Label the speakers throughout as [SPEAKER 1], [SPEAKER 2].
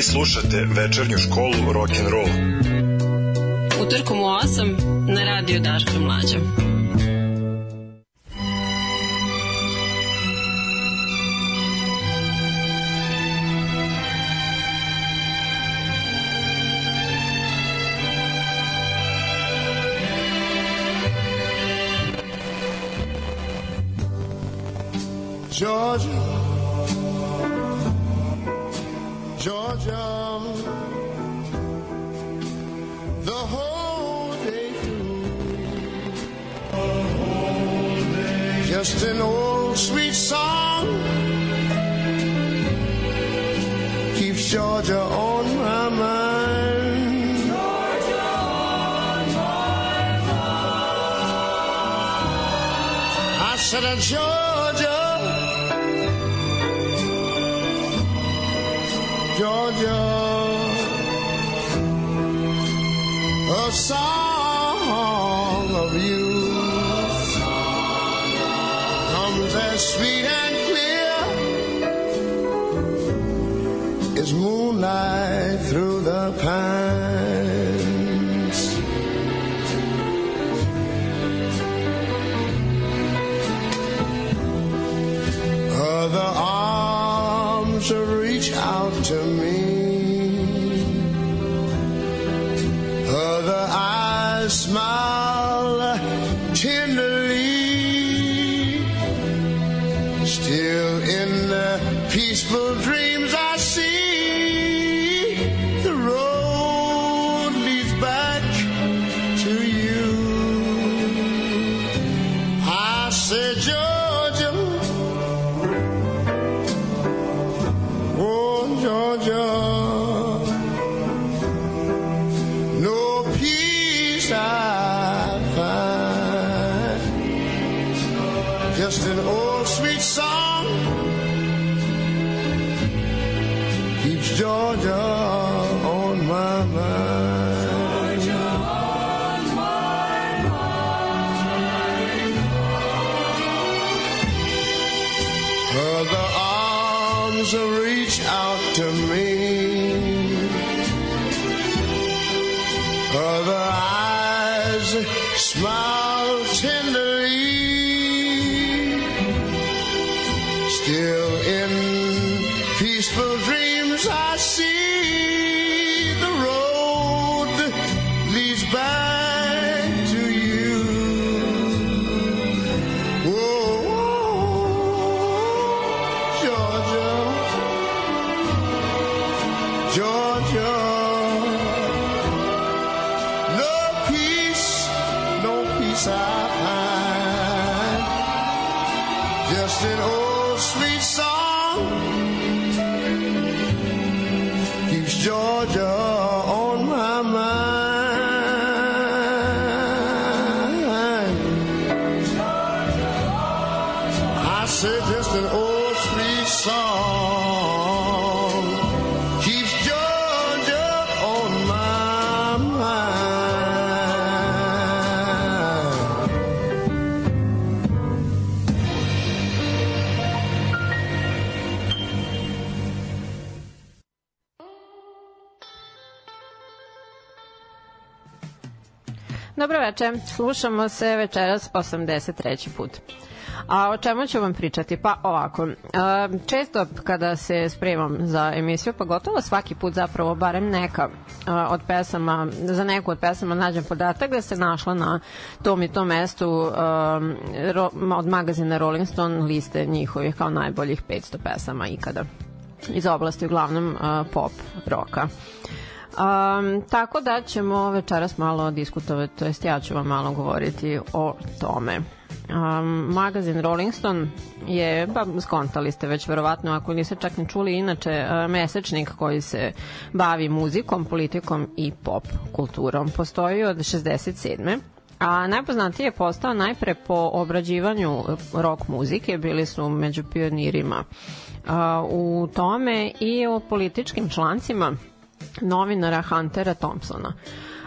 [SPEAKER 1] Vi slušate večernju školu rock and roll.
[SPEAKER 2] Utorkom u 8 na radio Daška Mlađa.
[SPEAKER 3] Georgia, Just an old sweet song keeps Georgia on my mind. Georgia on my mind. I said, uh, Georgia. Georgia, a song
[SPEAKER 4] veče, slušamo se večeras po 83. put. A o čemu ću vam pričati? Pa ovako, a, često kada se spremam za emisiju, pa gotovo svaki put zapravo barem neka a, od pesama, za neku od pesama nađem podatak da se našla na tom i tom mestu ro, od magazina Rolling Stone liste njihovih kao najboljih 500 pesama ikada iz oblasti uglavnom pop roka. Um, tako da ćemo večeras malo diskutovati, to jest ja ću vam malo govoriti o tome. Um, magazin Rolling Stone je, pa skontali ste već verovatno, ako niste čak ni čuli, inače mesečnik koji se bavi muzikom, politikom i pop kulturom. Postoji od 67 a najpoznatiji je postao najpre po obrađivanju rock muzike, bili su među pionirima uh, u tome i o političkim člancima novinara Huntera Thompsona.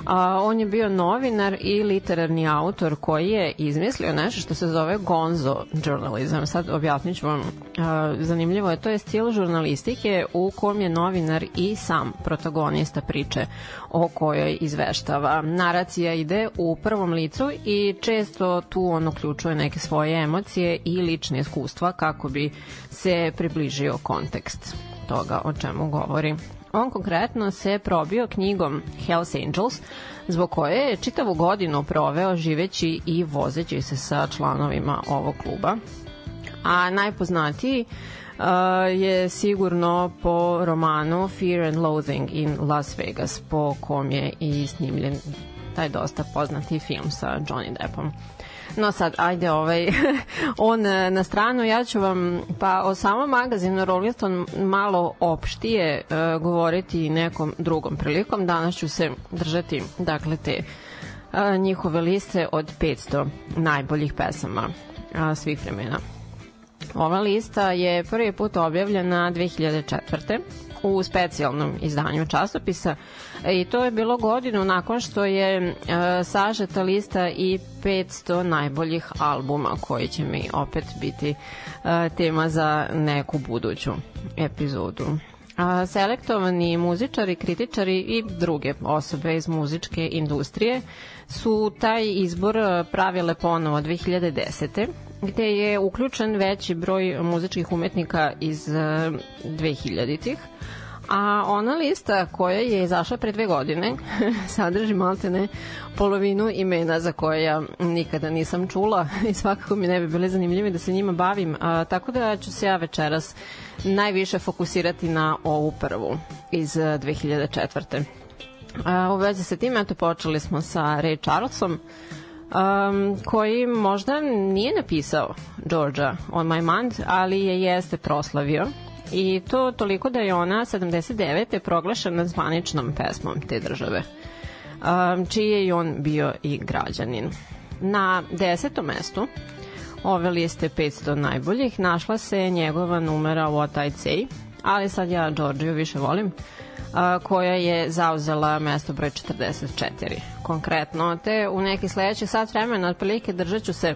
[SPEAKER 4] A, on je bio novinar i literarni autor koji je izmislio nešto što se zove gonzo journalism. Sad objasnit ću vam. A, zanimljivo je, to je stil žurnalistike u kom je novinar i sam protagonista priče o kojoj izveštava. Naracija ide u prvom licu i često tu on uključuje neke svoje emocije i lične iskustva kako bi se približio kontekst toga o čemu govori. On konkretno se probio knjigom Hells Angels, zbog koje je čitavu godinu proveo živeći i vozeći se sa članovima ovog kluba. A najpoznatiji uh, je sigurno po romanu Fear and Loathing in Las Vegas, po kom je i snimljen taj dosta poznati film sa Johnny Deppom. No sad, ajde, ovaj, on e, na stranu, ja ću vam pa o samom magazinu Rolling Stone malo opštije uh, govoriti nekom drugom prilikom. Danas ću se držati, dakle, te uh, njihove liste od 500 najboljih pesama uh, svih vremena. Ova lista je prvi put objavljena 2004 u specijalnom izdanju časopisa i to je bilo godinu nakon što je e, sažeta lista i 500 najboljih albuma koji će mi opet biti e, tema za neku buduću epizodu. A, selektovani muzičari, kritičari i druge osobe iz muzičke industrije su taj izbor pravile ponovo 2010 gde je uključen veći broj muzičkih umetnika iz 2000-ih. A ona lista koja je izašla pre dve godine sadrži maltene polovinu imena za koje ja nikada nisam čula i svakako mi ne bi bile zanimljive da se njima bavim. A, tako da ću se ja večeras najviše fokusirati na ovu prvu iz 2004. A, u vezi sa tim, eto, počeli smo sa Ray Charlesom, um, koji možda nije napisao Georgia on my mind, ali je jeste proslavio i to toliko da je ona 79. proglašena zvaničnom pesmom te države, um, čiji je i on bio i građanin. Na desetom mestu ove liste 500 najboljih našla se njegova numera What I'd Say, ali sad ja Georgiju više volim, a, koja je zauzela mesto broj 44 konkretno, te u neki sledeći sat vremena otprilike držat ću se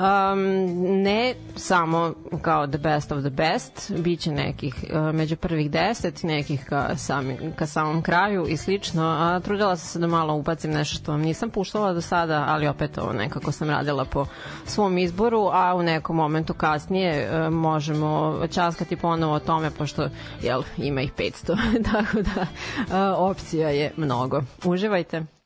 [SPEAKER 4] Um, ne samo kao the best of the best, bit će nekih uh, među prvih deset, nekih ka, sami, ka samom kraju i slično, a trudila sam se da malo upacim nešto što vam nisam puštala do sada, ali opet ovo nekako sam radila po svom izboru, a u nekom momentu kasnije uh, možemo časkati ponovo o tome, pošto jel, ima ih 500, tako da uh, opcija je mnogo. Uživajte!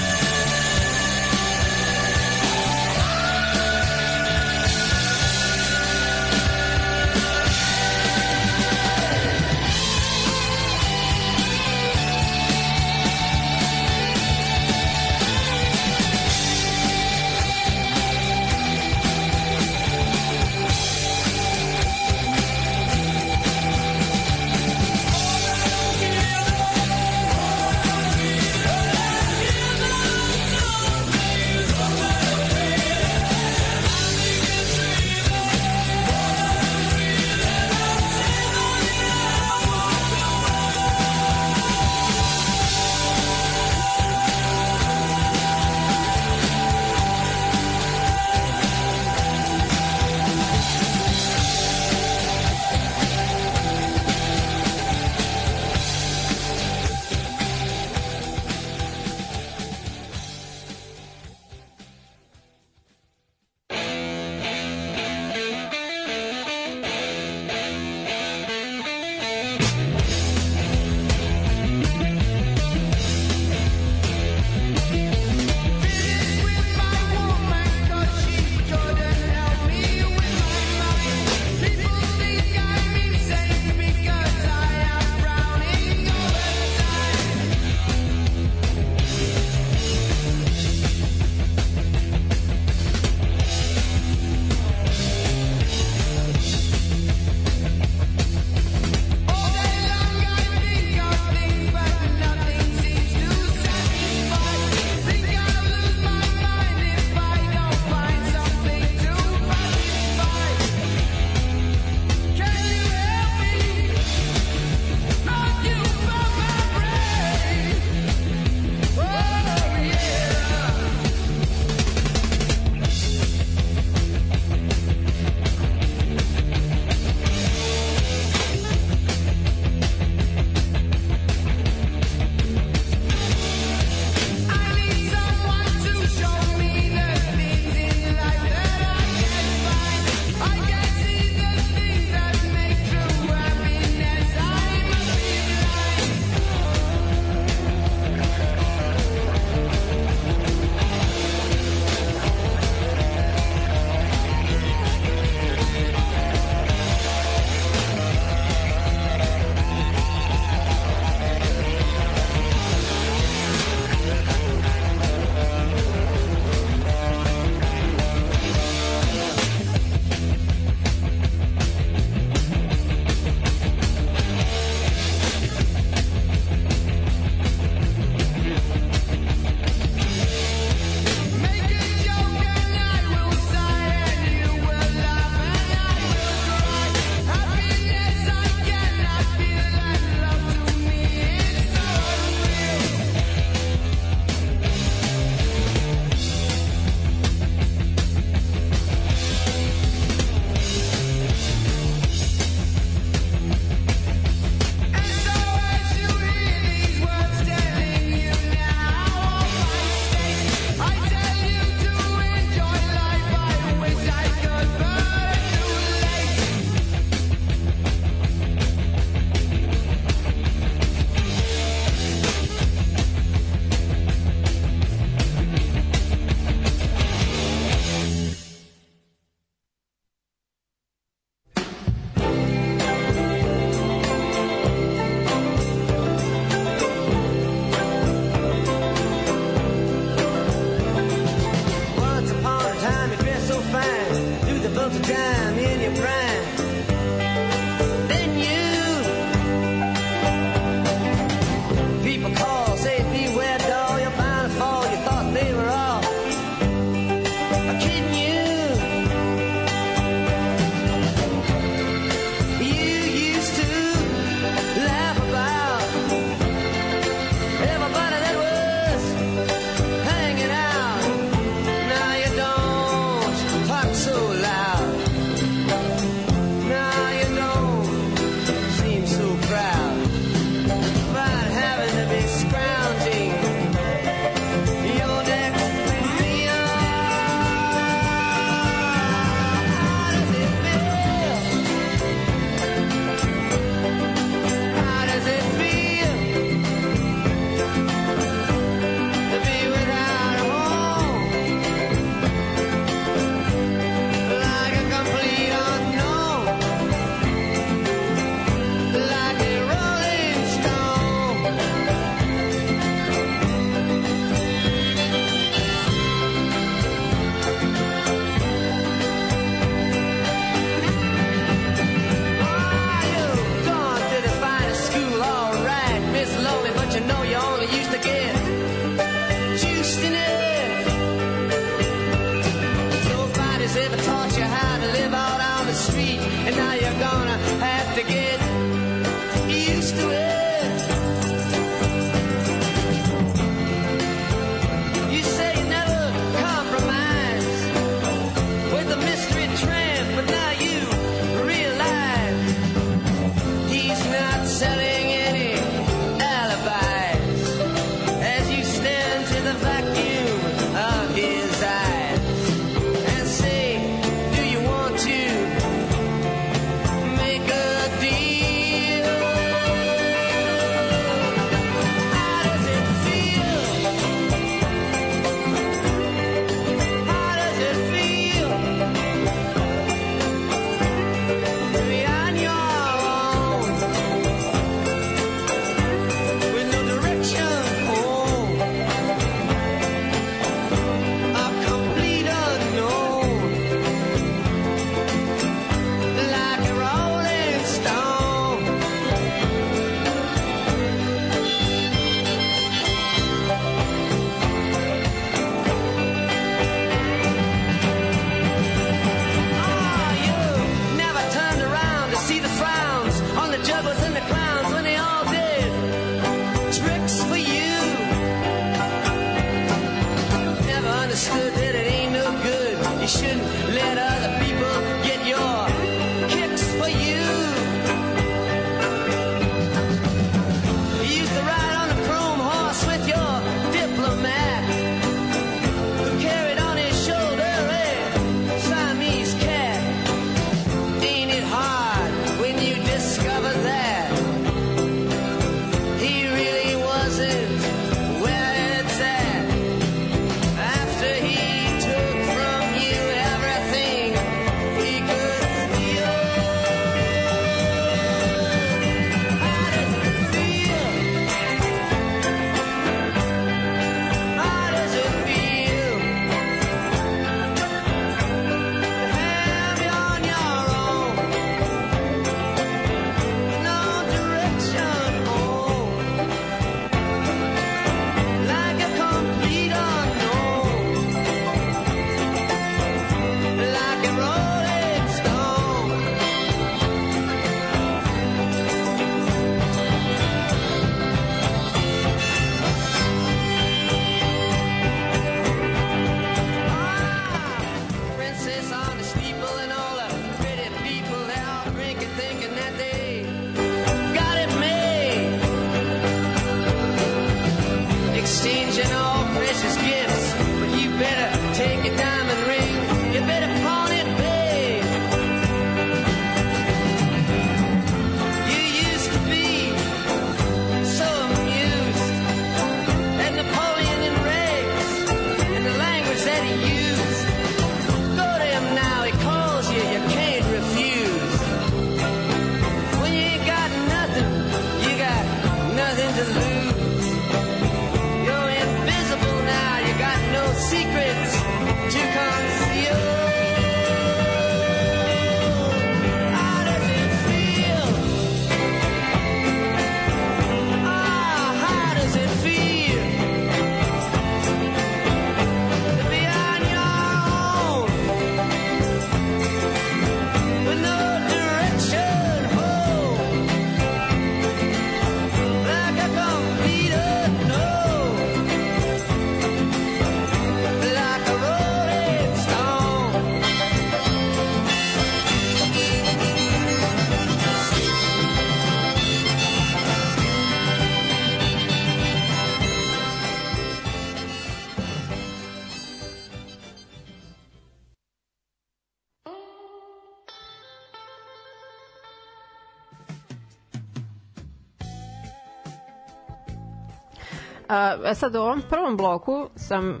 [SPEAKER 4] E sad u ovom prvom bloku sam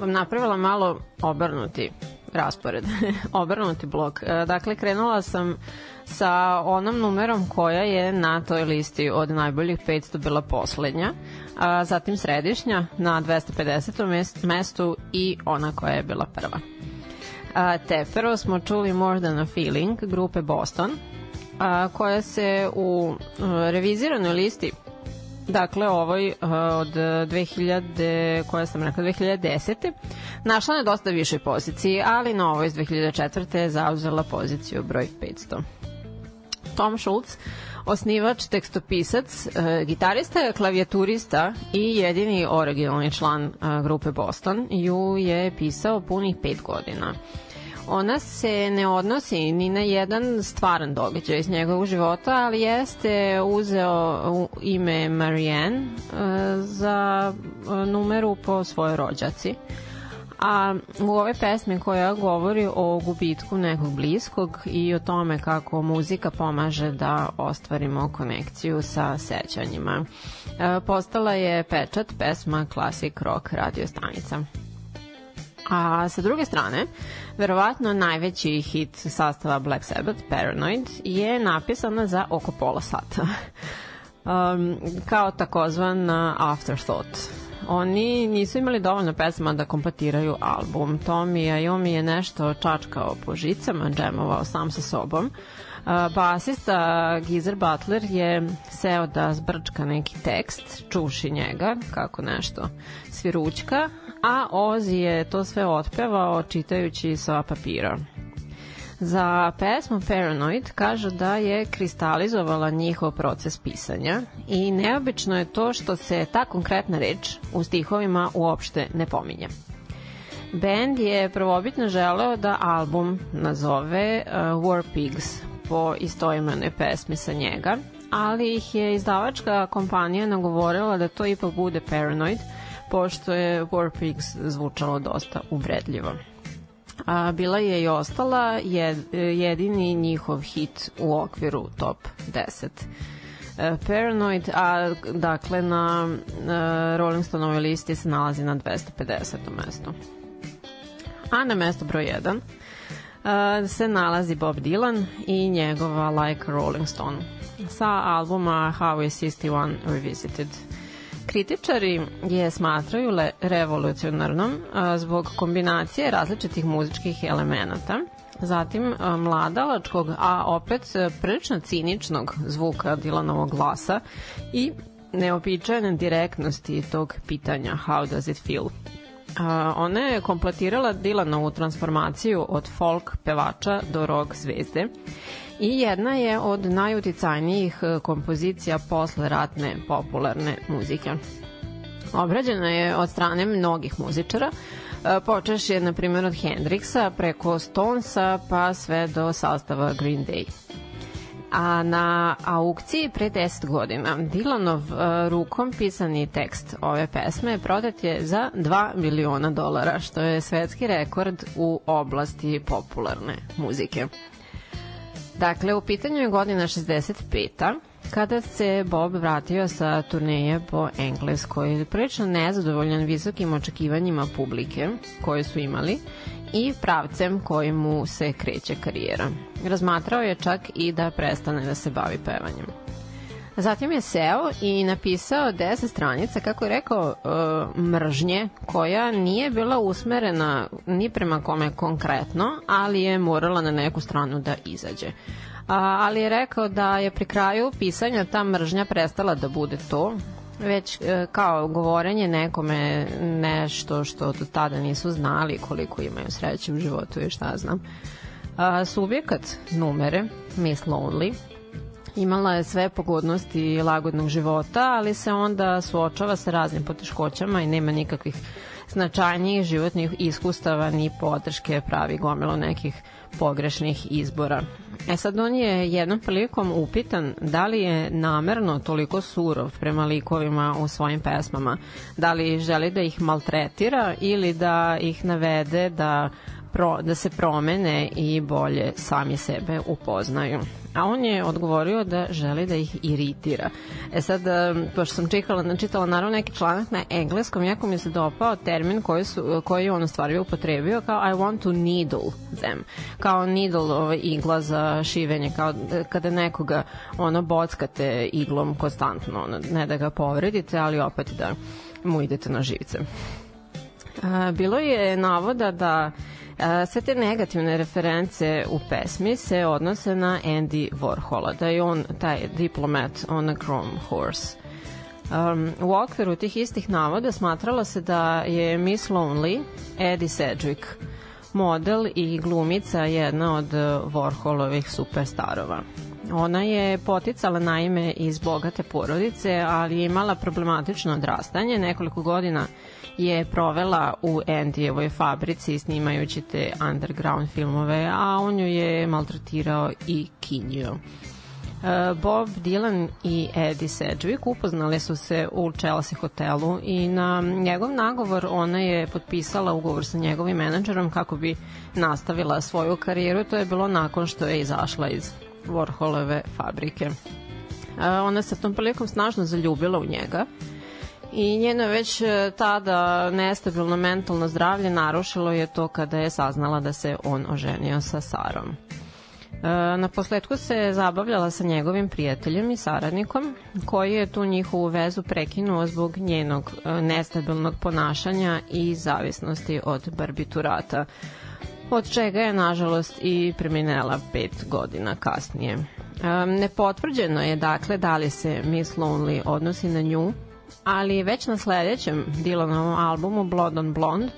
[SPEAKER 4] vam napravila malo obrnuti raspored, obrnuti blok. E, dakle, krenula sam sa onom numerom koja je na toj listi od najboljih 500 bila poslednja, a zatim središnja na 250. mest- mestu i ona koja je bila prva. A, te prvo smo čuli More Than a Feeling grupe Boston, a, koja se u a, reviziranoj listi dakle ovoj uh, od 2000 koja sam rekla 2010. našla na dosta višoj poziciji, ali na ovoj iz 2004. je zauzela poziciju broj 500. Tom Schultz, osnivač, tekstopisac, e, gitarista, klavijaturista i jedini originalni član grupe Boston, ju je pisao punih pet godina. Ona se ne odnosi ni na jedan stvaran događaj iz njegovog života, ali jeste uzeo ime Marianne e, za e, numeru po svojoj rođaci. A u ovoj pesmi koja govori o gubitku nekog bliskog i o tome kako muzika pomaže da ostvarimo konekciju sa sećanjima. E, postala je pečat pesma Classic Rock radio stanica. A sa druge strane, verovatno najveći hit sastava Black Sabbath, Paranoid, je napisana za oko pola sata. um, kao takozvan afterthought. Oni nisu imali dovoljno pesama da kompletiraju album. Tommy Iommi je nešto čačkao po žicama, džemovao sam sa sobom. Uh, basista Geezer Butler je seo da zbrčka neki tekst, čuši njega, kako nešto svirućka, a Ozzy je to sve otpevao čitajući sva papira. Za pesmu Paranoid kažu da je kristalizovala njihov proces pisanja i neobično je to što se ta konkretna reč u stihovima uopšte ne pominje. Band je prvobitno želeo da album nazove uh, War Pigs po istoimenoj pesmi sa njega, ali ih je izdavačka kompanija nagovorila da to ipak bude Paranoid, pošto je War Pigs zvučalo dosta uvredljivo. A, bila je i ostala jed, jedini njihov hit u okviru top 10. E, Paranoid, a dakle na e, Rolling Stoneovoj listi se nalazi na 250. mestu. A na mesto broj 1 uh, se nalazi Bob Dylan i njegova Like Rolling Stone sa albuma is 61 Revisited. Kritičari je smatraju le revolucionarnom zbog kombinacije različitih muzičkih elemenata, zatim mladalačkog, a opet uh, prilično ciničnog zvuka Dylanovog glasa i neopičajne direktnosti tog pitanja How does it feel? A, ona je kompletirala Dylanovu transformaciju od folk pevača do rock zvezde i jedna je od najuticajnijih e, kompozicija posle ratne popularne muzike. Obrađena je od strane mnogih muzičara, e, počeš je na primjer od Hendrixa preko Stonesa pa sve do sastava Green Day. A na aukciji pre 10 godina Dilanov uh, rukom pisani tekst ove pesme prodat je za 2 miliona dolara, što je svetski rekord u oblasti popularne muzike. Dakle, u pitanju je godina 65 kada se Bob vratio sa turneje po Engleskoj, prilično nezadovoljan visokim očekivanjima publike koje su imali i pravcem kojim mu se kreće karijera. Razmatrao je čak i da prestane da se bavi pevanjem. Zatim je seo i napisao 10 stranica, kako je rekao, e, mržnje, koja nije bila usmerena ni prema kome konkretno, ali je morala na neku stranu da izađe. A, ali je rekao da je pri kraju pisanja ta mržnja prestala da bude to, već e, kao govorenje nekome nešto što do tada nisu znali koliko imaju sreće u životu i šta znam. A, subjekat numere, Miss Lonely, imala je sve pogodnosti lagodnog života, ali se onda suočava sa raznim poteškoćama i nema nikakvih značajnijih životnih iskustava ni podrške pravi gomilo nekih pogrešnih izbora. E sad on je jednom prilikom upitan da li je namerno toliko surov prema likovima u svojim pesmama, da li želi da ih maltretira ili da ih navede da pro, da se promene i bolje sami sebe upoznaju. A on je odgovorio da želi da ih iritira. E sad, pošto sam čitala, čitala naravno neki članak na engleskom, jako mi se dopao termin koji, su, koji je on u stvari upotrebio kao I want to needle them. Kao needle, ovaj, igla za šivenje, kao kada nekoga ono bockate iglom konstantno, ono, ne da ga povredite, ali opet da mu idete na živice. A, bilo je navoda da sve te negativne reference u pesmi se odnose na Andy Warhola, da je on taj diplomat on a chrome horse. Um, u okviru tih istih navoda smatralo se da je Miss Lonely, Eddie Sedgwick, model i glumica jedna od Warholovih superstarova. Ona je poticala naime iz bogate porodice, ali je imala problematično odrastanje. Nekoliko godina je provela u Endijevoj fabrici snimajući te underground filmove, a on ju je maltretirao i kinjio. E, Bob Dylan i Eddie Sedgwick upoznali su se u Chelsea hotelu i na njegov nagovor ona je potpisala ugovor sa njegovim menadžerom kako bi nastavila svoju karijeru. To je bilo nakon što je izašla iz Warholove fabrike. E, ona se tom prilikom snažno zaljubila u njega i njeno već e, tada nestabilno mentalno zdravlje narušilo je to kada je saznala da se on oženio sa Sarom. E, na posledku se zabavljala sa njegovim prijateljem i saradnikom, koji je tu njihovu vezu prekinuo zbog njenog e, nestabilnog ponašanja i zavisnosti od barbiturata, od čega je nažalost i preminela pet godina kasnije. Nepotvrđeno je dakle da li se Miss Lonely odnosi na nju ali već na sledećem Dylanovom albumu Blood on Blonde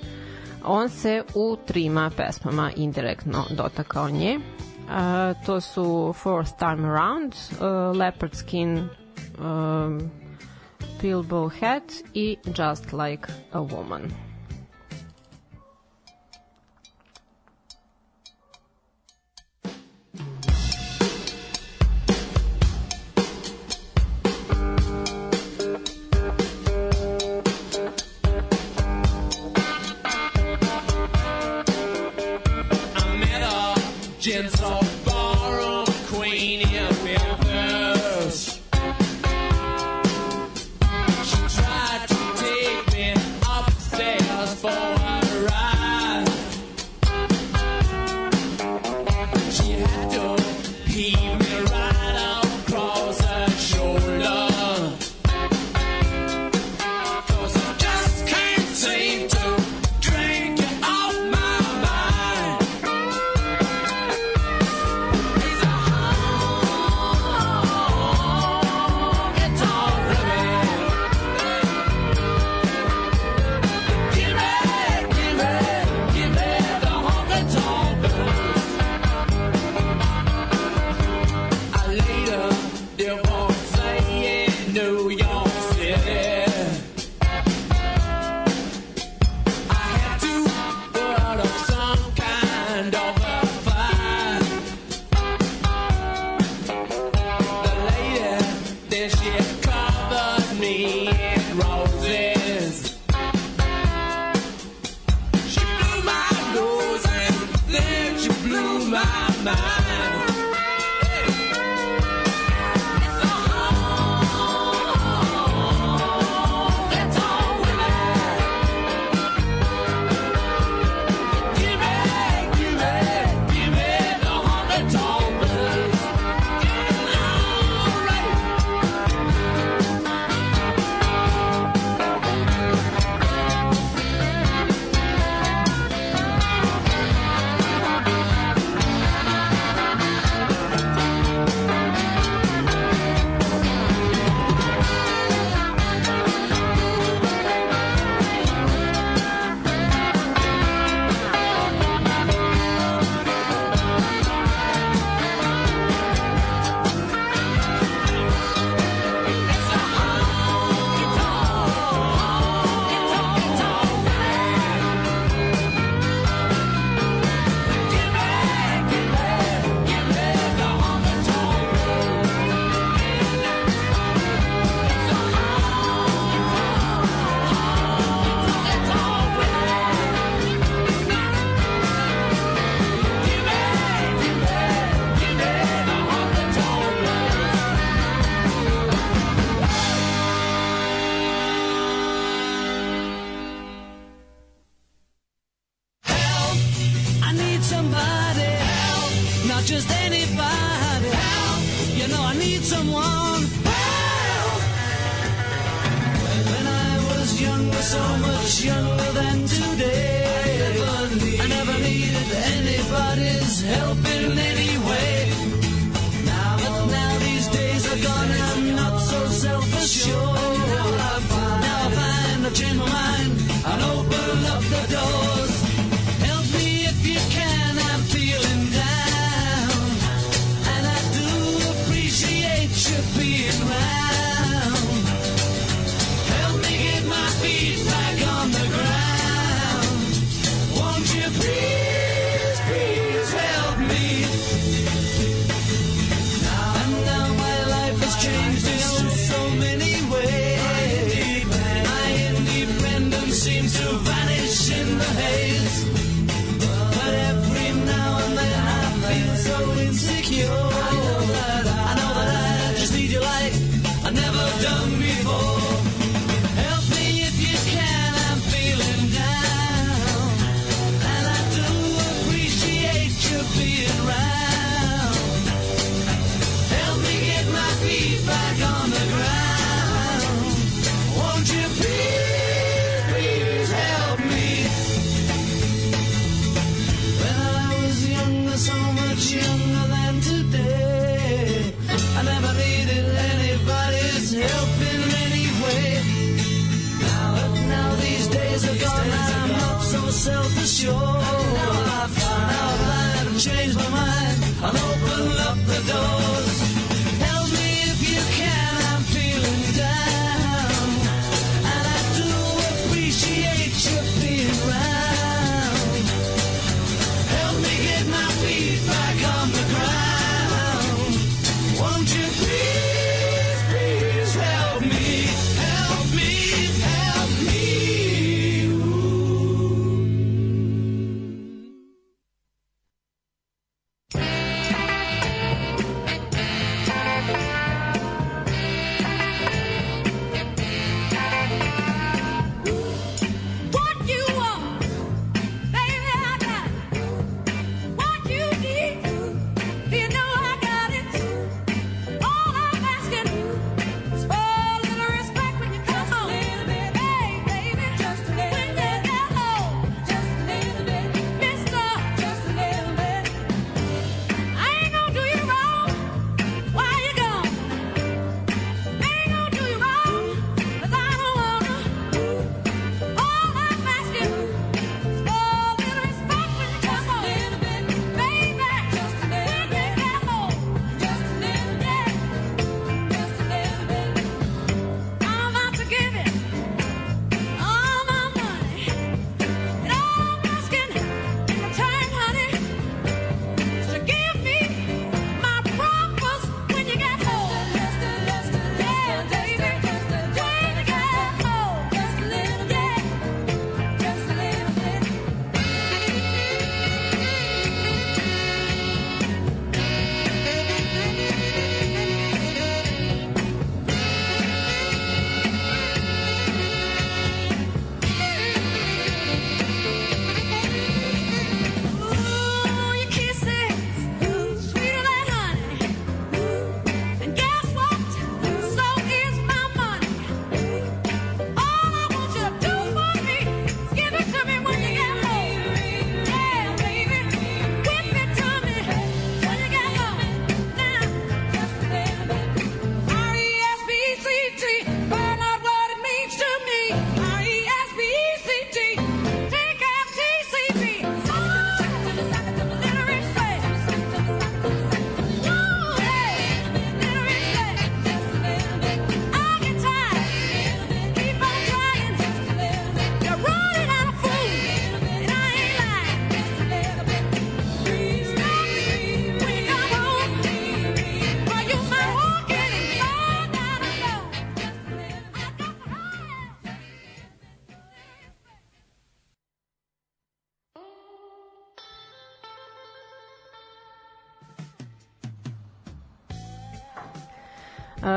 [SPEAKER 4] on se u trima pesmama indirektno dotakao nje. Uh, to su Fourth Time Around, uh, Leopard Skin, uh, Bilbo Hat i Just Like a Woman. gins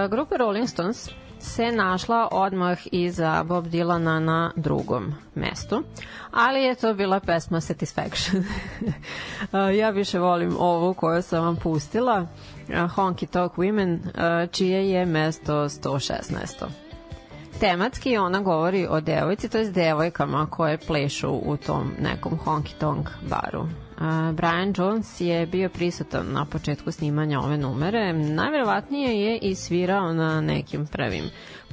[SPEAKER 4] Grupa Rolling Stones se našla odmah iza Bob Dylana na drugom mestu, ali je to bila pesma Satisfaction. Ja više volim ovu koju sam vam pustila, Honky Tonk Women, čije je mesto 116. Tematski ona govori o devojci, to je devojkama koje plešu u tom nekom honky tonk baru. Brian Jones je bio prisutan na početku snimanja ove numere. Najverovatnije je i svirao na nekim prvim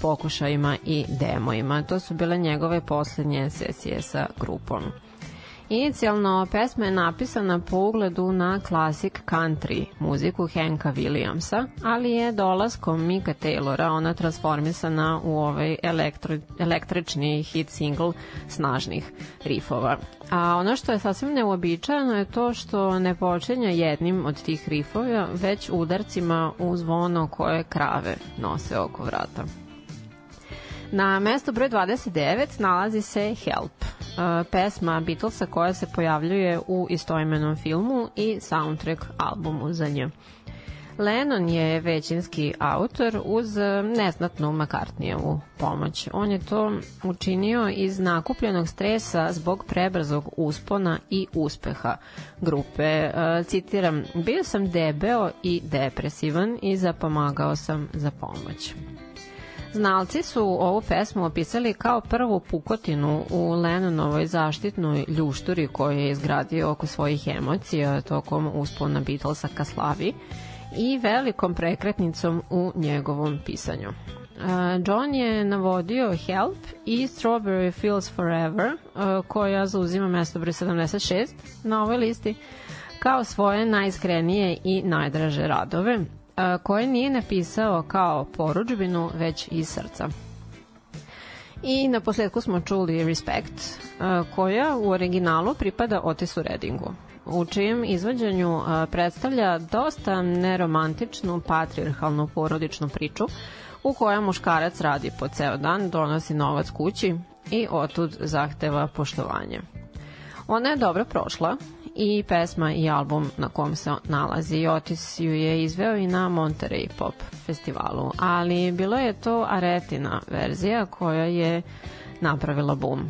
[SPEAKER 4] pokušajima i demoima. To su bile njegove poslednje sesije sa grupom. Inicijalno pesma je napisana po ugledu na klasik country muziku Hanka Williamsa, ali je dolaskom Mika Taylora ona transformisana u ovaj elektro, električni hit single snažnih rifova. A ono što je sasvim neuobičajeno je to što ne počinja jednim od tih rifova, već udarcima u zvono koje krave nose oko vrata. Na mesto broj 29 nalazi se Help, pesma Beatlesa koja se pojavljuje u istoimenom filmu i soundtrack albumu za nje. Lennon je većinski autor uz neznatnu McCartneyevu pomoć. On je to učinio iz nakupljenog stresa zbog prebrzog uspona i uspeha grupe. Citiram, bio sam debeo i depresivan i zapomagao sam za pomoć. Znalci su ovu pesmu opisali kao prvu pukotinu u Lennonovoj zaštitnoj ljušturi koju je izgradio oko svojih emocija tokom uspona Beatlesa ka slavi i velikom prekretnicom u njegovom pisanju. Uh, John je navodio Help i Strawberry Fields Forever, uh, koja zauzima mesto broj 76 na ovoj listi, kao svoje najiskrenije i najdraže radove, koje nije napisao kao poručbinu, već iz srca. I na posledku smo čuli Respect, koja u originalu pripada Otisu Redingu u čijem izvođenju predstavlja dosta neromantičnu, patriarhalnu porodičnu priču u kojoj muškarac radi po ceo dan, donosi novac kući i otud zahteva poštovanje. Ona je dobro prošla i pesma i album na kom se nalazi. Otis ju je izveo i na Monterey Pop festivalu, ali bilo je to Aretina verzija koja je napravila bum.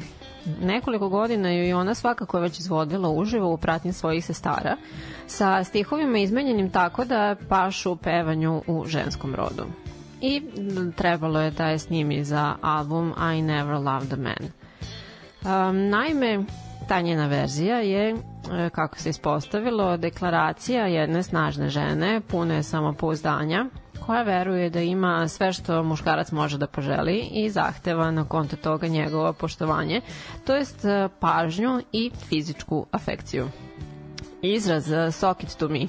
[SPEAKER 4] Nekoliko godina ju i ona svakako već izvodila uživo u pratnji svojih sestara, sa stihovima izmenjenim tako da pašu pevanju u ženskom rodu. I trebalo je da je snimi za album I Never Loved a Man. Um, naime, ta njena verzija je, e, kako se ispostavilo, deklaracija jedne snažne žene, pune samopouzdanja, koja veruje da ima sve što muškarac može da poželi i zahteva na konto toga njegovo poštovanje, to jest e, pažnju i fizičku afekciju. Izraz e, sock it to me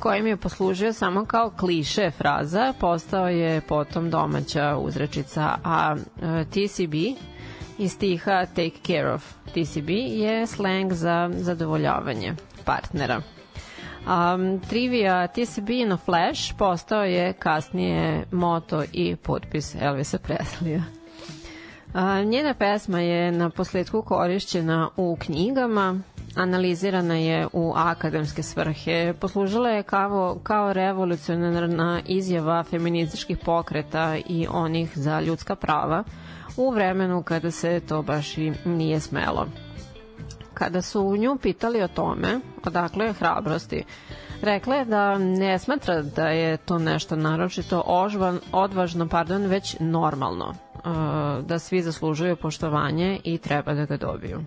[SPEAKER 4] kojim je poslužio samo kao kliše fraza, postao je potom domaća uzrečica, a TCB iz stiha Take Care of TCB je slang za zadovoljavanje partnera. Um, trivia TCB no Flash postao je kasnije moto i potpis Elvisa Presleya. A, njena pesma je na posledku korišćena u knjigama, analizirana je u akademske svrhe, poslužila je kao, kao revolucionarna izjava feminističkih pokreta i onih za ljudska prava, u vremenu kada se to baš i nije smelo. Kada su nju pitali o tome, odakle je hrabrosti, rekla je da ne smatra da je to nešto naročito ožvan, odvažno, pardon, već normalno, uh, da svi zaslužuju poštovanje i treba da ga dobiju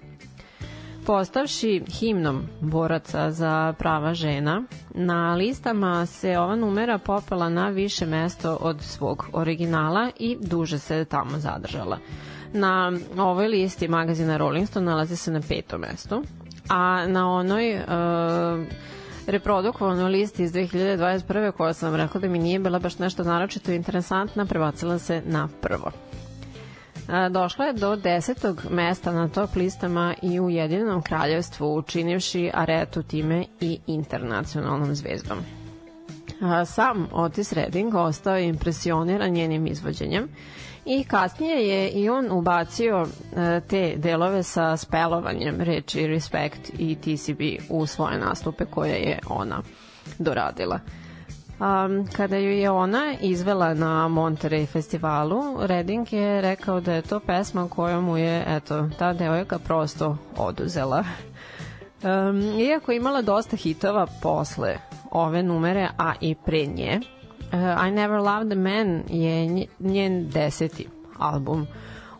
[SPEAKER 4] postavši himnom boraca za prava žena, na listama se ova numera popela na više mesto od svog originala i duže se tamo zadržala. Na ovoj listi magazina Rolling Stone nalazi se na petom mestu, a na onoj uh, reprodukovanoj listi iz 2021. koja sam rekla da mi nije bila baš nešto naročito interesantna, prebacila se na prvo. Došla je do desetog mesta na top listama i u Jedinom kraljevstvu, učinivši Aretu time i internacionalnom zvezdom. Sam Otis Redding ostao impresioniran njenim izvođenjem i kasnije je i on ubacio e, te delove sa spelovanjem reči Respect i TCB u svoje nastupe koje je ona doradila. Um, kada ju je ona izvela na Monterey festivalu, Redding je rekao da je to pesma koju mu je eto, ta devojka prosto oduzela. Um, iako je imala dosta hitova posle ove numere, a i pre nje, uh, I Never Loved a Man je njen deseti album.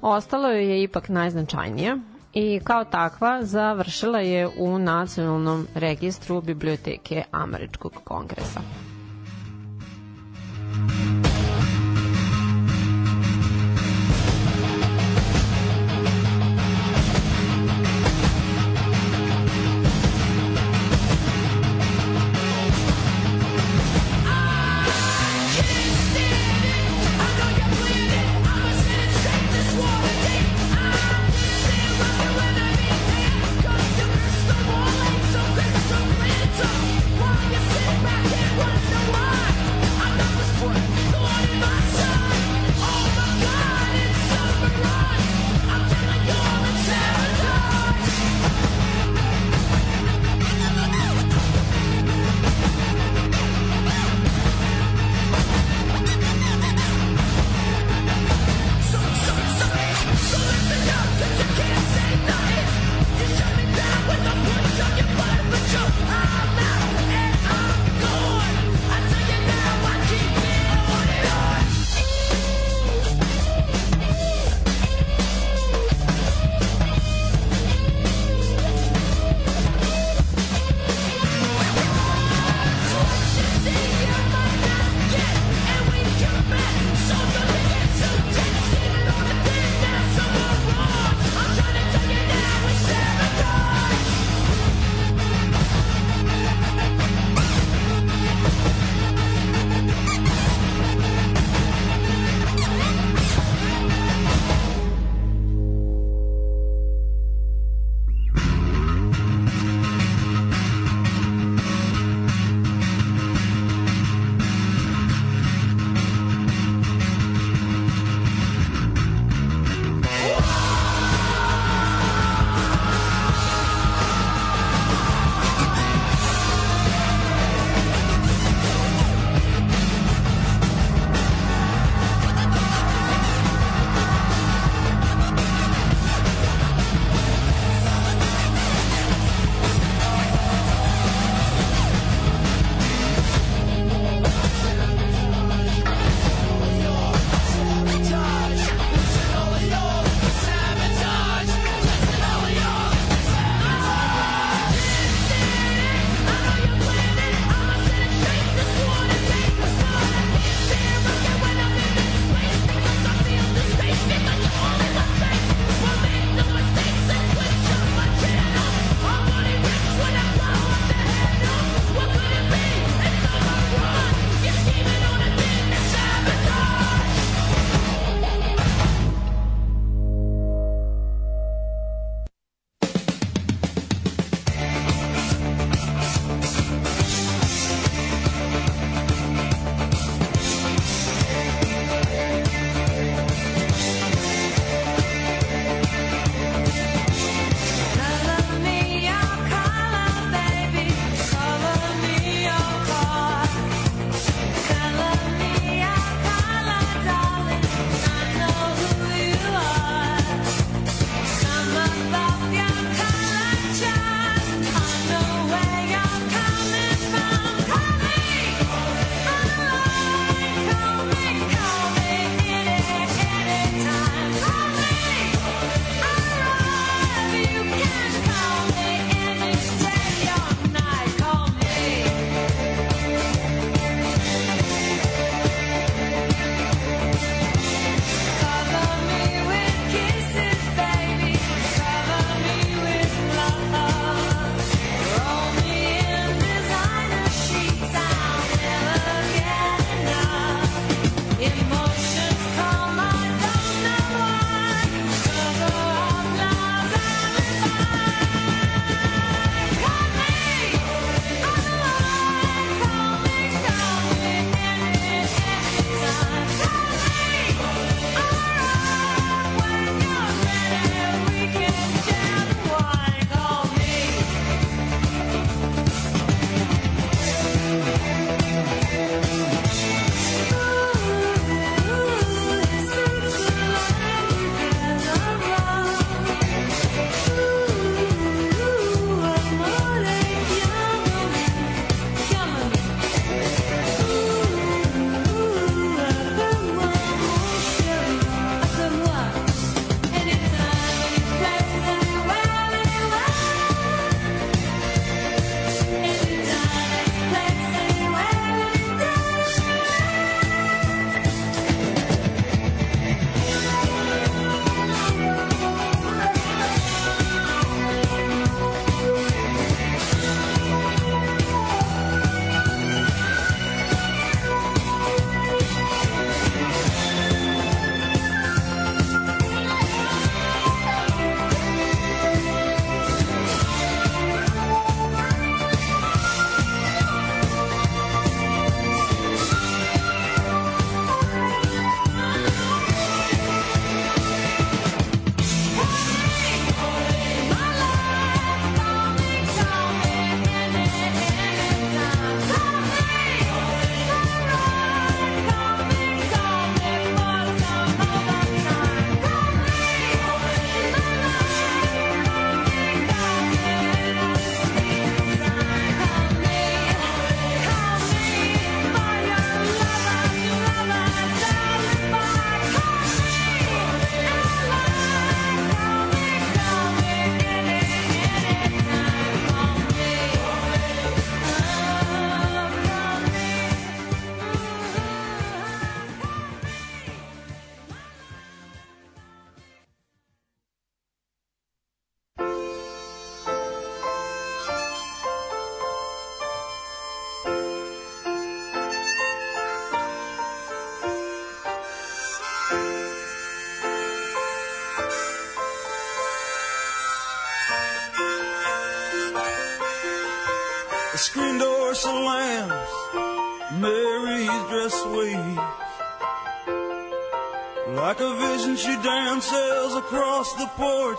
[SPEAKER 4] Ostalo je ipak najznačajnija i kao takva završila je u nacionalnom registru biblioteke Američkog kongresa.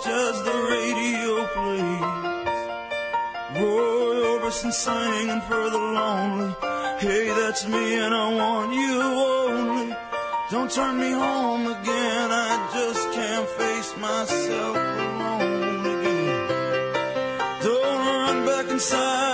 [SPEAKER 5] church as the radio plays. Roy Orbison singing for the lonely. Hey, that's me and I want you only. Don't turn me home again, I just can't face myself alone again. Don't run back inside.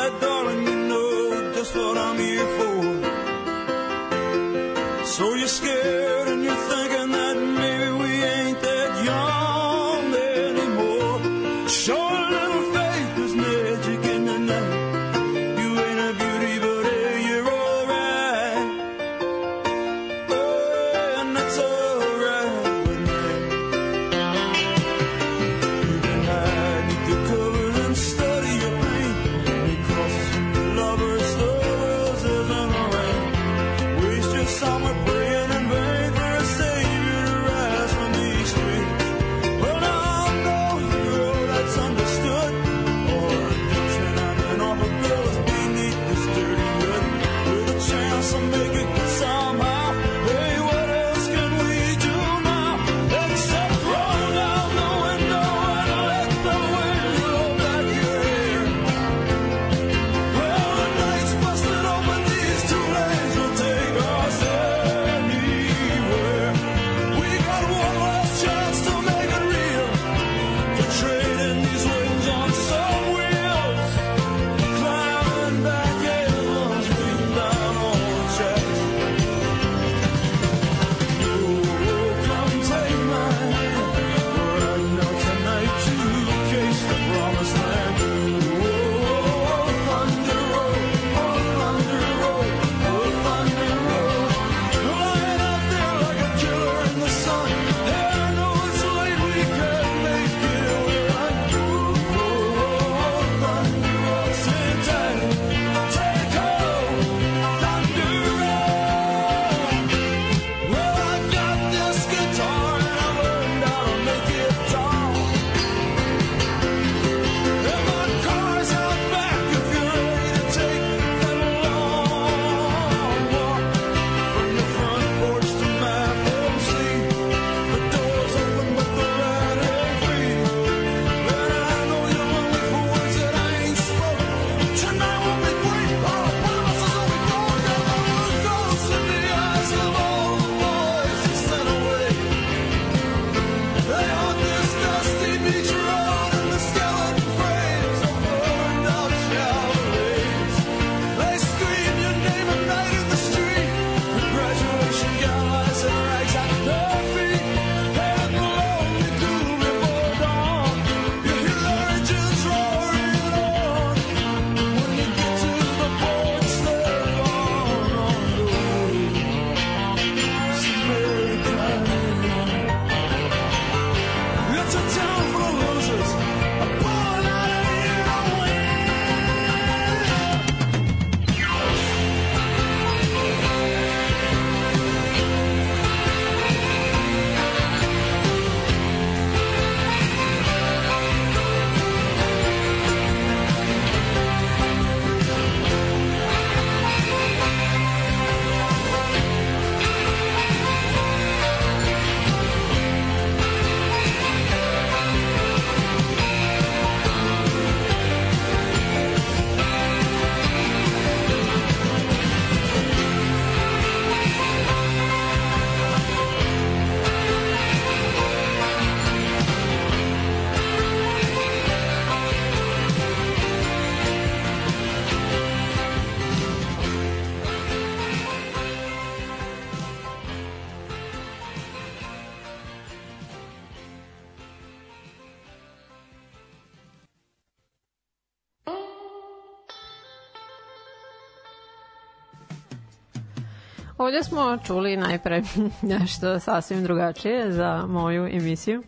[SPEAKER 4] Ovdje smo čuli najpre nešto sasvim drugačije za moju emisiju.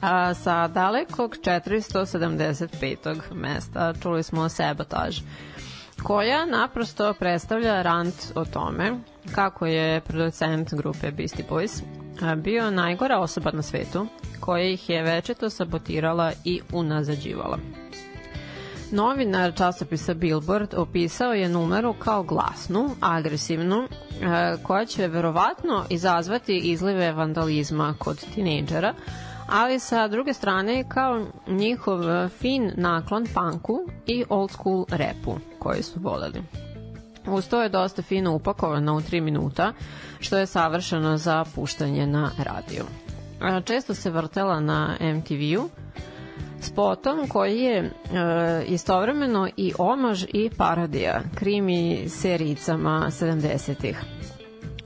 [SPEAKER 4] A sa dalekog 475. mesta čuli smo sabotaž, koja naprosto predstavlja rant o tome kako je producent grupe Beastie Boys bio najgora osoba na svetu koja ih je večeto sabotirala i unazađivala. Novinar časopisa Billboard opisao je numeru kao glasnu, agresivnu, e, koja će verovatno izazvati izlive vandalizma kod tinejdžera, ali sa druge strane kao njihov e, fin naklon punku i old school repu koji su voleli. Uz to je dosta fino upakovano u 3 minuta, što je savršeno za puštanje na radiju. A, Često se vrtela na MTV-u, spotom koji je e, istovremeno i omaž i parodija krimi serijicama 70-ih.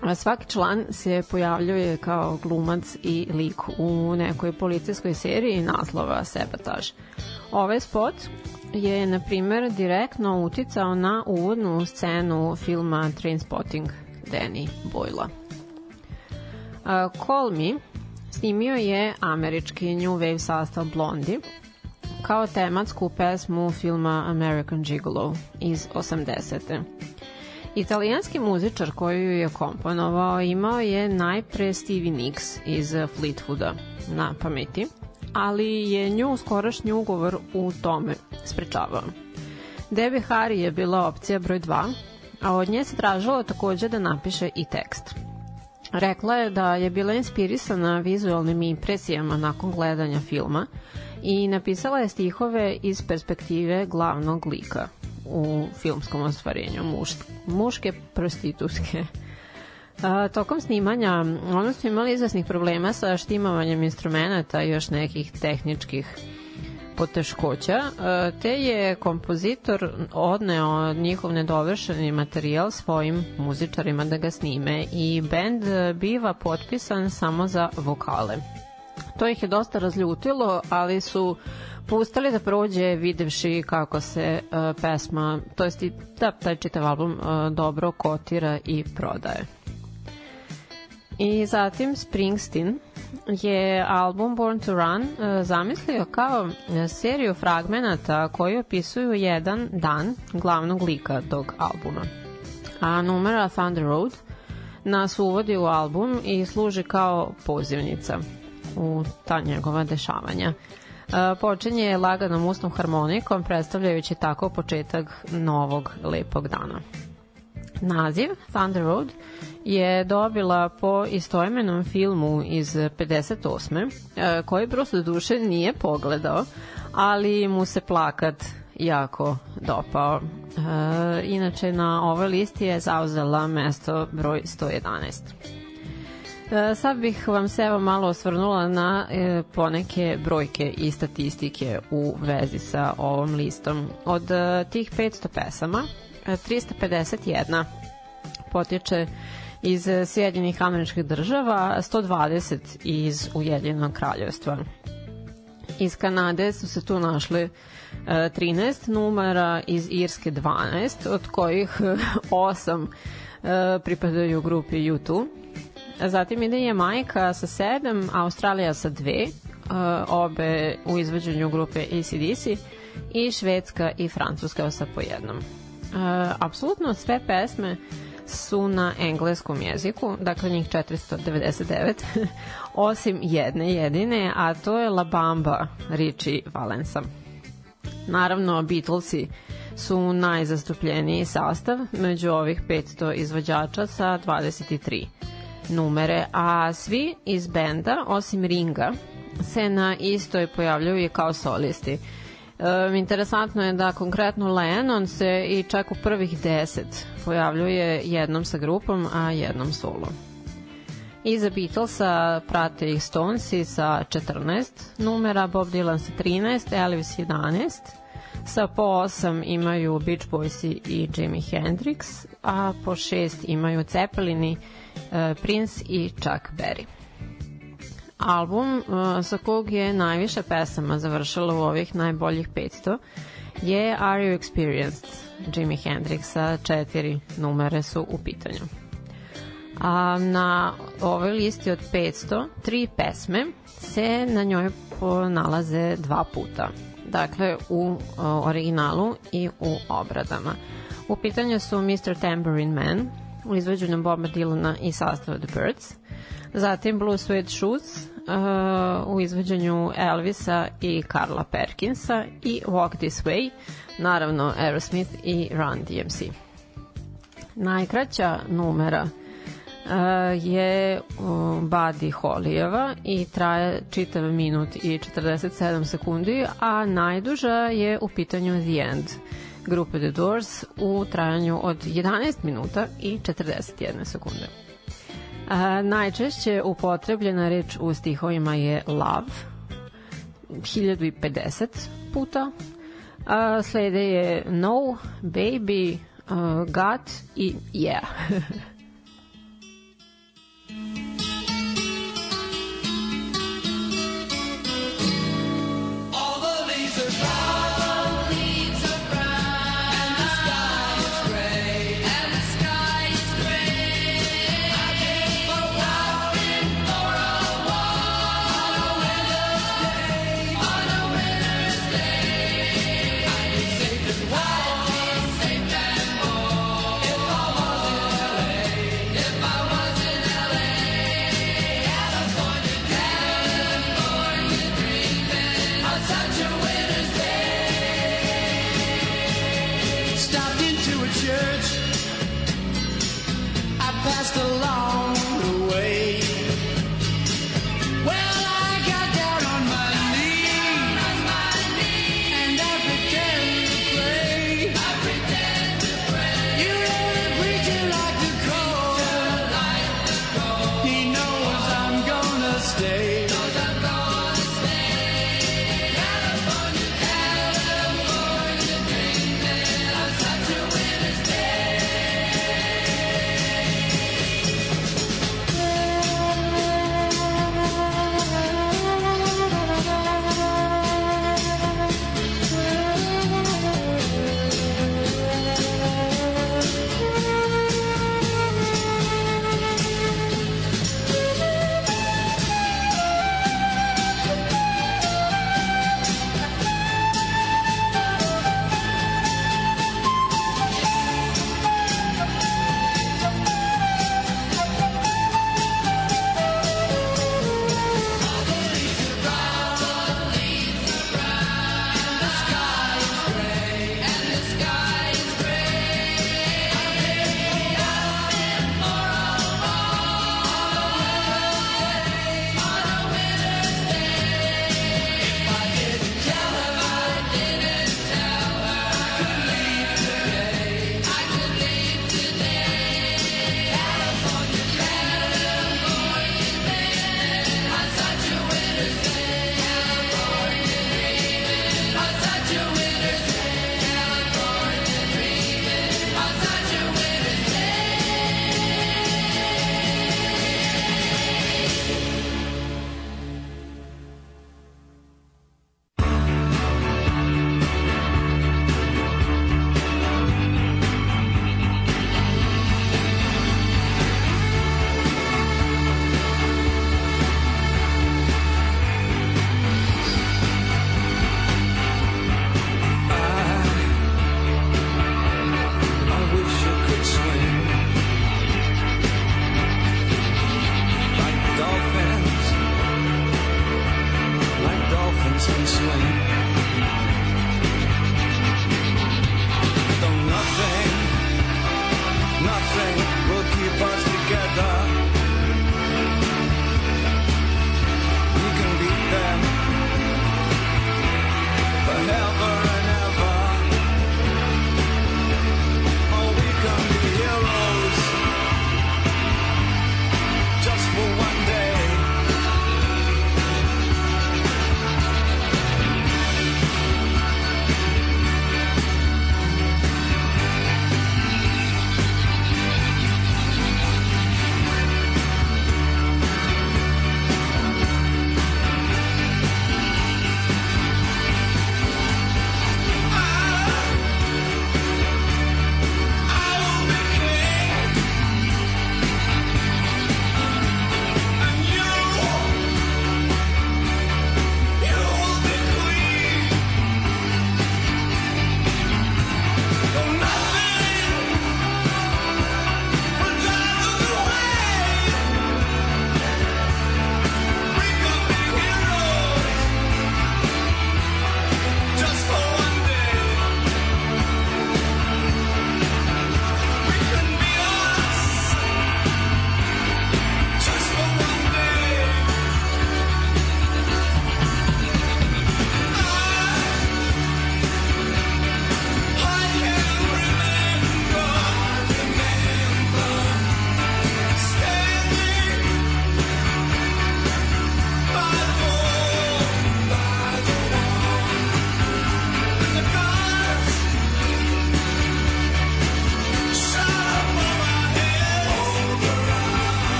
[SPEAKER 4] A Svaki član se pojavljuje kao glumac i lik u nekoj policijskoj seriji naslova Sebataž. Ovaj spot je, na primer, direktno uticao na uvodnu scenu filma Trainspotting Danny Boyla. A, Call Me snimio je američki New Wave sastav Blondie kao tematsku pesmu filma American Gigolo iz 80. Italijanski muzičar koji ju je komponovao imao je najpre Stevie Nicks iz Fleetwooda na pameti, ali je nju skorašnji ugovor u tome sprečavao. Debbie Harry je bila opcija broj 2, a od nje se tražilo takođe da napiše i tekst. Rekla je da je bila inspirisana vizualnim impresijama nakon gledanja filma i napisala je stihove iz perspektive glavnog lika u filmskom ostvarenju muš, muške prostitutke. A, tokom snimanja ono su imali izvesnih problema sa štimovanjem instrumenta i još nekih tehničkih poteškoća, te je kompozitor odneo njihov nedovršeni materijal svojim muzičarima da ga snime i bend biva potpisan samo za vokale. To ih je dosta razljutilo, ali su pustali da prođe videvši kako se uh, pesma, to jest i da, taj čitav album uh, dobro kotira i prodaje. I zatim Springsteen je album Born to Run uh, zamislio kao seriju fragmenata koji opisuju jedan dan glavnog lika tog albuma. A numera Thunder Road nas uvodi u album i služi kao pozivnica u ta njegova dešavanja. E, počinje laganom usnom harmonikom, predstavljajući tako početak novog lepog dana. Naziv Thunder Road je dobila po istoimenom filmu iz 58. e, koji Bruce do duše nije pogledao, ali mu se plakat jako dopao. E, inače na ovoj listi je zauzela mesto broj 111. E, Sad bih vam se evo malo osvrnula na e, poneke brojke i statistike u vezi sa ovom listom. Od e, tih 500 pesama, e, 351 potječe iz Sjedinjenih američkih država, 120 iz Ujedinjenog kraljevstva. Iz Kanade su se tu našli e, 13 numera, iz Irske 12, od kojih 8 e, pripadaju grupi U2. Zatim ide Jamajka sa 7, Australija sa 2, e, obe u izvođenju grupe ACDC i Švedska i Francuska sa po jednom. E, apsolutno sve pesme su na engleskom jeziku, dakle njih 499, osim jedne jedine, a to je La Bamba Richie Valensa. Naravno, Beatlesi su najzastupljeniji sastav među ovih 500 izvođača sa 23 numere, a svi iz benda, osim Ringa, se na istoj pojavljuju i kao solisti. E, interesantno je da konkretno Lennon se i čak u prvih deset pojavljuje jednom sa grupom, a jednom solo. Iza Beatlesa prate ih Stonesi sa 14 numera, Bob Dylan sa 13, Elvis 11, sa po 8 imaju Beach Boysi i Jimi Hendrix, a po 6 imaju Cepelini, Prince i Chuck Berry. Album uh, sa kog je najviše pesama završilo u ovih najboljih 500 je Are You Experienced? Jimi Hendrix sa četiri numere su u pitanju. A na ovoj listi od 500, tri pesme se na njoj nalaze dva puta. Dakle, u uh, originalu i u obradama. U pitanju su Mr. Tambourine Man, u izvođenju Boba Dylana i sastava The Birds, zatim Blue Suede Shoes, u izvođenju Elvisa i Karla Perkinsa i Walk This Way, naravno Aerosmith i Run DMC. Najkraća numera uh, je uh, Buddy Holijeva i traje čitav minut i 47 sekundi, a najduža je u pitanju The End grupe The Doors u trajanju od 11 minuta i 41 sekunde. A, najčešće upotrebljena reč u stihovima je love, 1050 puta. A, slede je no, baby, uh, got i yeah.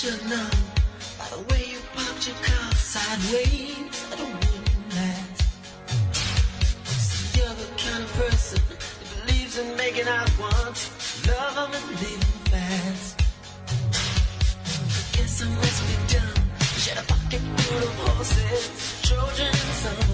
[SPEAKER 6] should know by the way you popped your car sideways. I don't wouldn't last. You're the kind of person that believes in making out once, love and leave fast. Guess I must be dumb. Shed a pocket full of horses, Trojan and some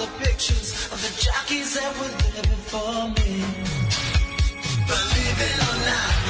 [SPEAKER 6] the pictures of the jockeys that were there before me. Believe it or not,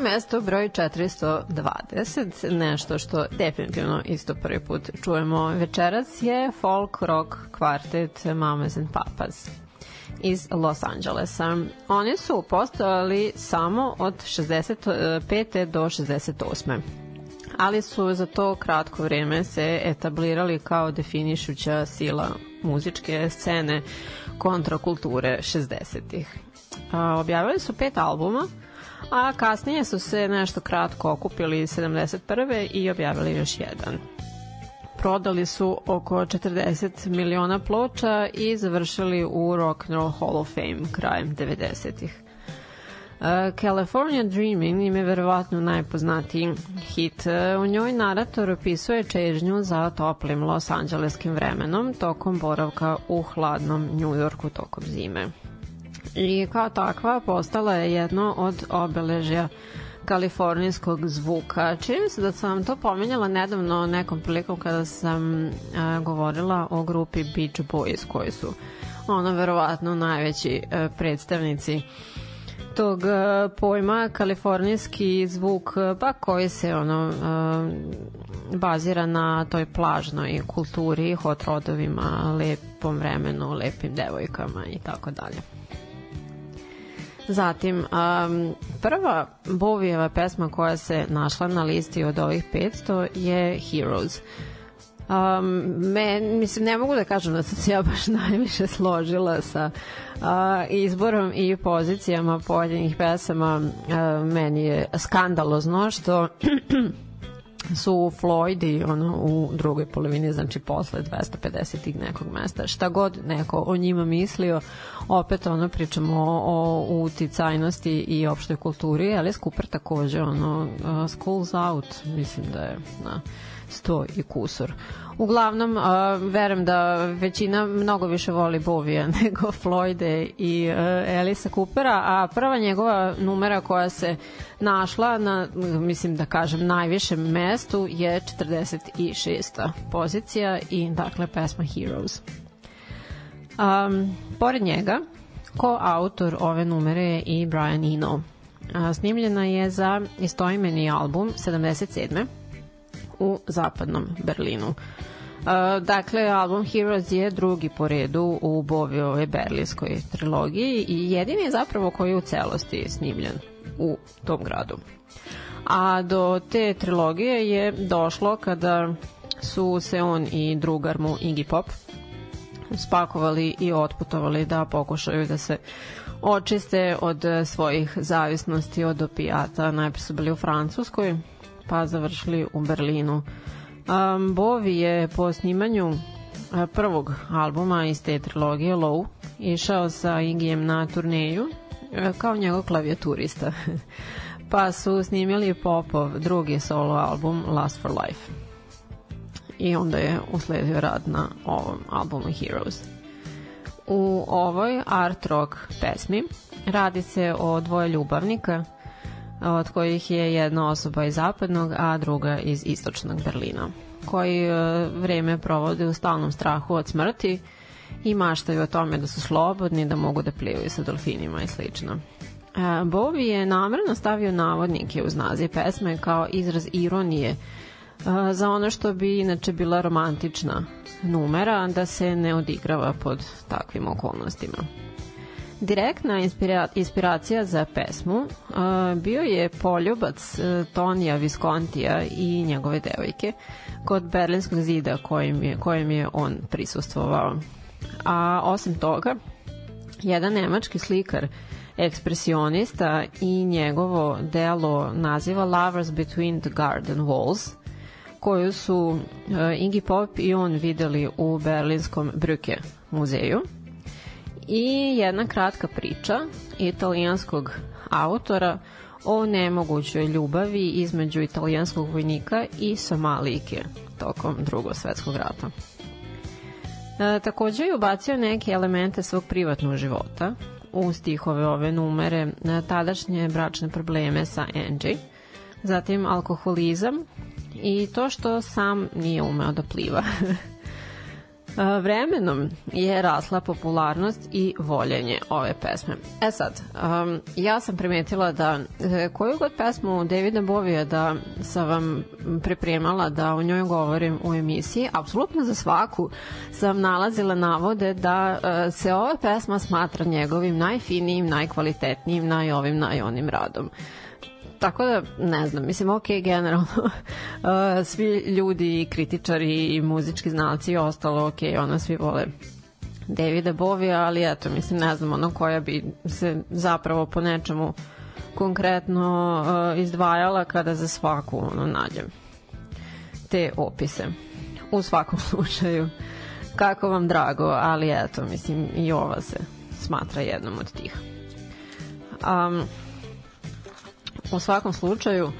[SPEAKER 4] mesto broj 420, nešto što definitivno isto prvi put čujemo večeras je folk rock kvartet Mamas and Papas iz Los Angelesa. Oni su postojali samo od 65. do 68 ali su za to kratko vreme se etablirali kao definišuća sila muzičke scene kontrakulture 60-ih. A, Objavili su pet albuma, a kasnije su se nešto kratko okupili 71. i objavili još jedan. Prodali su oko 40 miliona ploča i završili u Rock and Roll Hall of Fame krajem 90-ih. Uh, California Dreaming im je verovatno najpoznatiji hit. Uh, U njoj narator opisuje čežnju za toplim Los Angeleskim vremenom tokom boravka u hladnom New Yorku tokom zime. I kao takva postala je jedno od obeležja kalifornijskog zvuka. Čini se da sam to pominjala nedavno nekom prilikom kada sam uh, govorila o grupi Beach Boys koji su ono verovatno najveći uh, predstavnici tog e, pojma kalifornijski zvuk e, pa koji se ono e, bazira na toj plažnoj kulturi, hot rodovima, lepom vremenu, lepim devojkama i tako dalje. Zatim, um, prva Bovijeva pesma koja se našla na listi od ovih 500 je Heroes. Um, me, mislim, ne mogu da kažem da sam se ja baš najviše složila sa uh, izborom i pozicijama pojedinih pesama. Uh, meni je skandalozno što su Floydi ono, u drugoj polovini, znači posle 250. nekog mesta. Šta god neko o njima mislio, opet ono pričamo o, o uticajnosti i opštoj kulturi, Alice Cooper takođe, ono, uh, School's Out, mislim da je na 100 i kusur. Uglavnom, uh, verujem da većina mnogo više voli Bovija nego Floyde i uh, Elisa Coopera, a prva njegova numera koja se našla na, mislim da kažem, najvišem mestu je 46. pozicija i dakle pesma Heroes. Um, pored njega, ko autor ove numere je i Brian Eno. A, snimljena je za istoimeni album 77 u zapadnom Berlinu. Uh, dakle, album Heroes je drugi po redu u Bovijove berlinskoj trilogiji i jedini je zapravo koji je u celosti snimljen u tom gradu. A do te trilogije je došlo kada su se on i drugar mu Iggy Pop spakovali i otputovali da pokušaju da se očiste od svojih zavisnosti od opijata. Najpre su bili u Francuskoj, pa završili u Berlinu. Um, Bovi je po snimanju a, prvog albuma iz te trilogije Low išao sa Igijem na turneju e, kao njegov klavijaturista. pa su snimili Popov drugi solo album Last for Life. I onda je usledio rad na ovom albumu Heroes. U ovoj art rock pesmi radi se o dvoje ljubavnika – od kojih je jedna osoba iz zapadnog, a druga iz istočnog Berlina, koji e, vreme provode u stalnom strahu od smrti i maštaju o tome da su slobodni, da mogu da plivaju sa delfinima i slično. E, Bovi je namjerno stavio navodnike uz naziv pesme kao izraz ironije e, za ono što bi inače bila romantična numera, da se ne odigrava pod takvim okolnostima. Direktna inspira inspiracija za pesmu uh, bio je poljubac uh, Tonija Viscontija i njegove devojke kod Berlinskog zida kojim je, kojem je on prisustvovao. A osim toga, jedan nemački slikar ekspresionista i njegovo delo naziva Lovers Between the Garden Walls, koju su uh, Iggy Pop i on videli u berlinskom Brücke muzeju i jedna kratka priča italijanskog autora o nemogućoj ljubavi između italijanskog vojnika i Somalijke tokom drugog svetskog rata. E, takođe je ubacio neke elemente svog privatnog života u stihove ove numere, na tadašnje bračne probleme sa Angie, zatim alkoholizam i to što sam nije umeo da pliva. vremenom je rasla popularnost i voljenje ove pesme. E sad, um, ja sam primetila da e, koju god pesmu Davida Bovija da sam vam pripremala da o njoj govorim u emisiji, apsolutno za svaku sam nalazila navode da uh, se ova pesma smatra njegovim najfinijim, najkvalitetnijim, najovim, najonim radom tako da, ne znam, mislim, ok, generalno, svi ljudi, kritičari i muzički znalci i ostalo, ok, ona svi vole Davida Bovija, ali eto, mislim, ne znam, ono koja bi se zapravo po nečemu konkretno uh, izdvajala kada za svaku ono, nađem te opise. U svakom slučaju, kako vam drago, ali eto, mislim, i ova se smatra jednom od tih. Um, U svakom slučaju,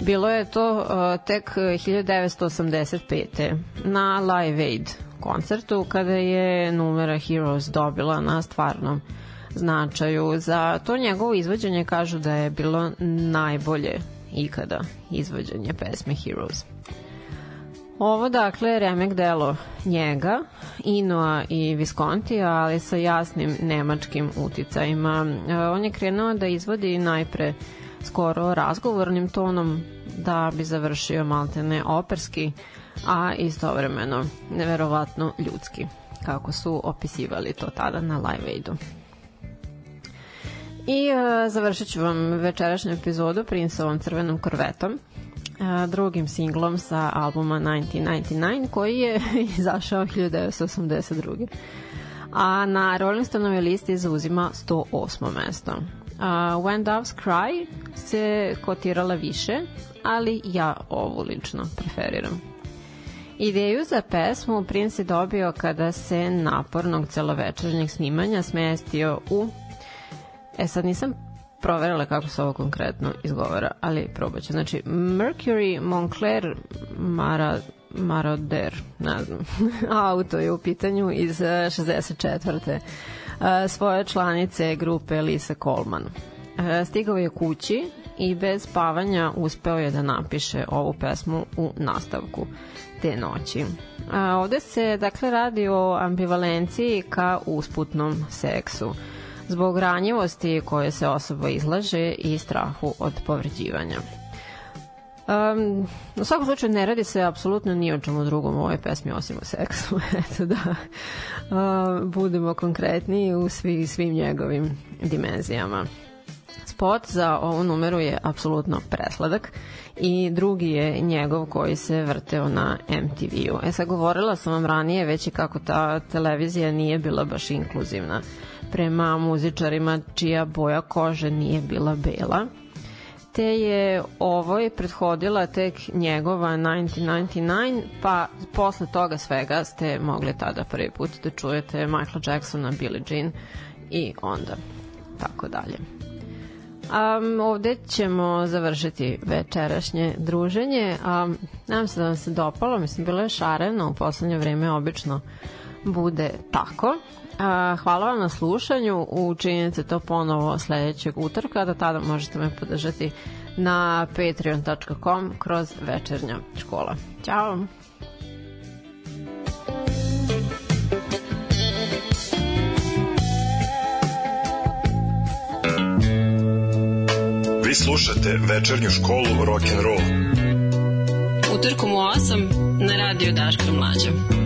[SPEAKER 4] bilo je to uh, tek 1985. na Live Aid koncertu kada je numera Heroes dobila na stvarnom značaju. Za to njegovo izvođenje kažu da je bilo najbolje ikada izvođenje pesme Heroes. Ovo dakle je remek delo njega, Inoa i Visconti, ali sa jasnim nemačkim uticajima. Uh, on je krenuo da izvodi najpre uh, skoro razgovornim tonom da bi završio maltene operski, a istovremeno neverovatno ljudski, kako su opisivali to tada na Live Aidu. I uh, završit ću vam večerašnju epizodu Princeovom crvenom korvetom, uh, drugim singlom sa albuma 1999 koji je izašao 1982. A na Rolling Stoneove listi zauzima 108. mesto. When Doves Cry se kotirala više, ali ja ovu lično preferiram. Ideju za pesmu Prince je dobio kada se napornog celovečernjeg snimanja smestio u... E sad nisam proverila kako se ovo konkretno izgovara, ali probat ću. Znači, Mercury Moncler Mara, Maroder, ne znam, auto je u pitanju iz eh, 64. Eh, svoje članice grupe Lisa Coleman. Eh, Stigao je kući i bez spavanja uspeo je da napiše ovu pesmu u nastavku te noći. A, ovde se dakle radi o ambivalenciji ka usputnom seksu zbog ranjivosti koje se osoba izlaže i strahu od povređivanja. Um, u svakom slučaju ne radi se apsolutno ni o čemu drugom u ovoj pesmi osim o seksu. Eto da uh, budemo konkretni u svi, svim njegovim dimenzijama. Spot za ovu numeru je apsolutno presladak i drugi je njegov koji se vrteo na MTV-u. E sad govorila sam vam ranije već i kako ta televizija nije bila baš inkluzivna prema muzičarima čija boja kože nije bila bela te je ovoj prethodila tek njegova 1999, pa posle toga svega ste mogli tada prvi put da čujete Michael Jacksona, Billie Jean i onda tako dalje. Um, ovde ćemo završiti večerašnje druženje. Um, nadam se da vam se dopalo, mislim, bilo je šareno, u poslednje vreme obično bude tako. A, hvala vam na slušanju, učinite to ponovo sledećeg utorka, da tada možete me podržati na patreon.com kroz večernja škola. Ćao!
[SPEAKER 1] Vi slušate večernju školu rock and roll.
[SPEAKER 2] Utorkom u 8 na radio Daška Mlađa.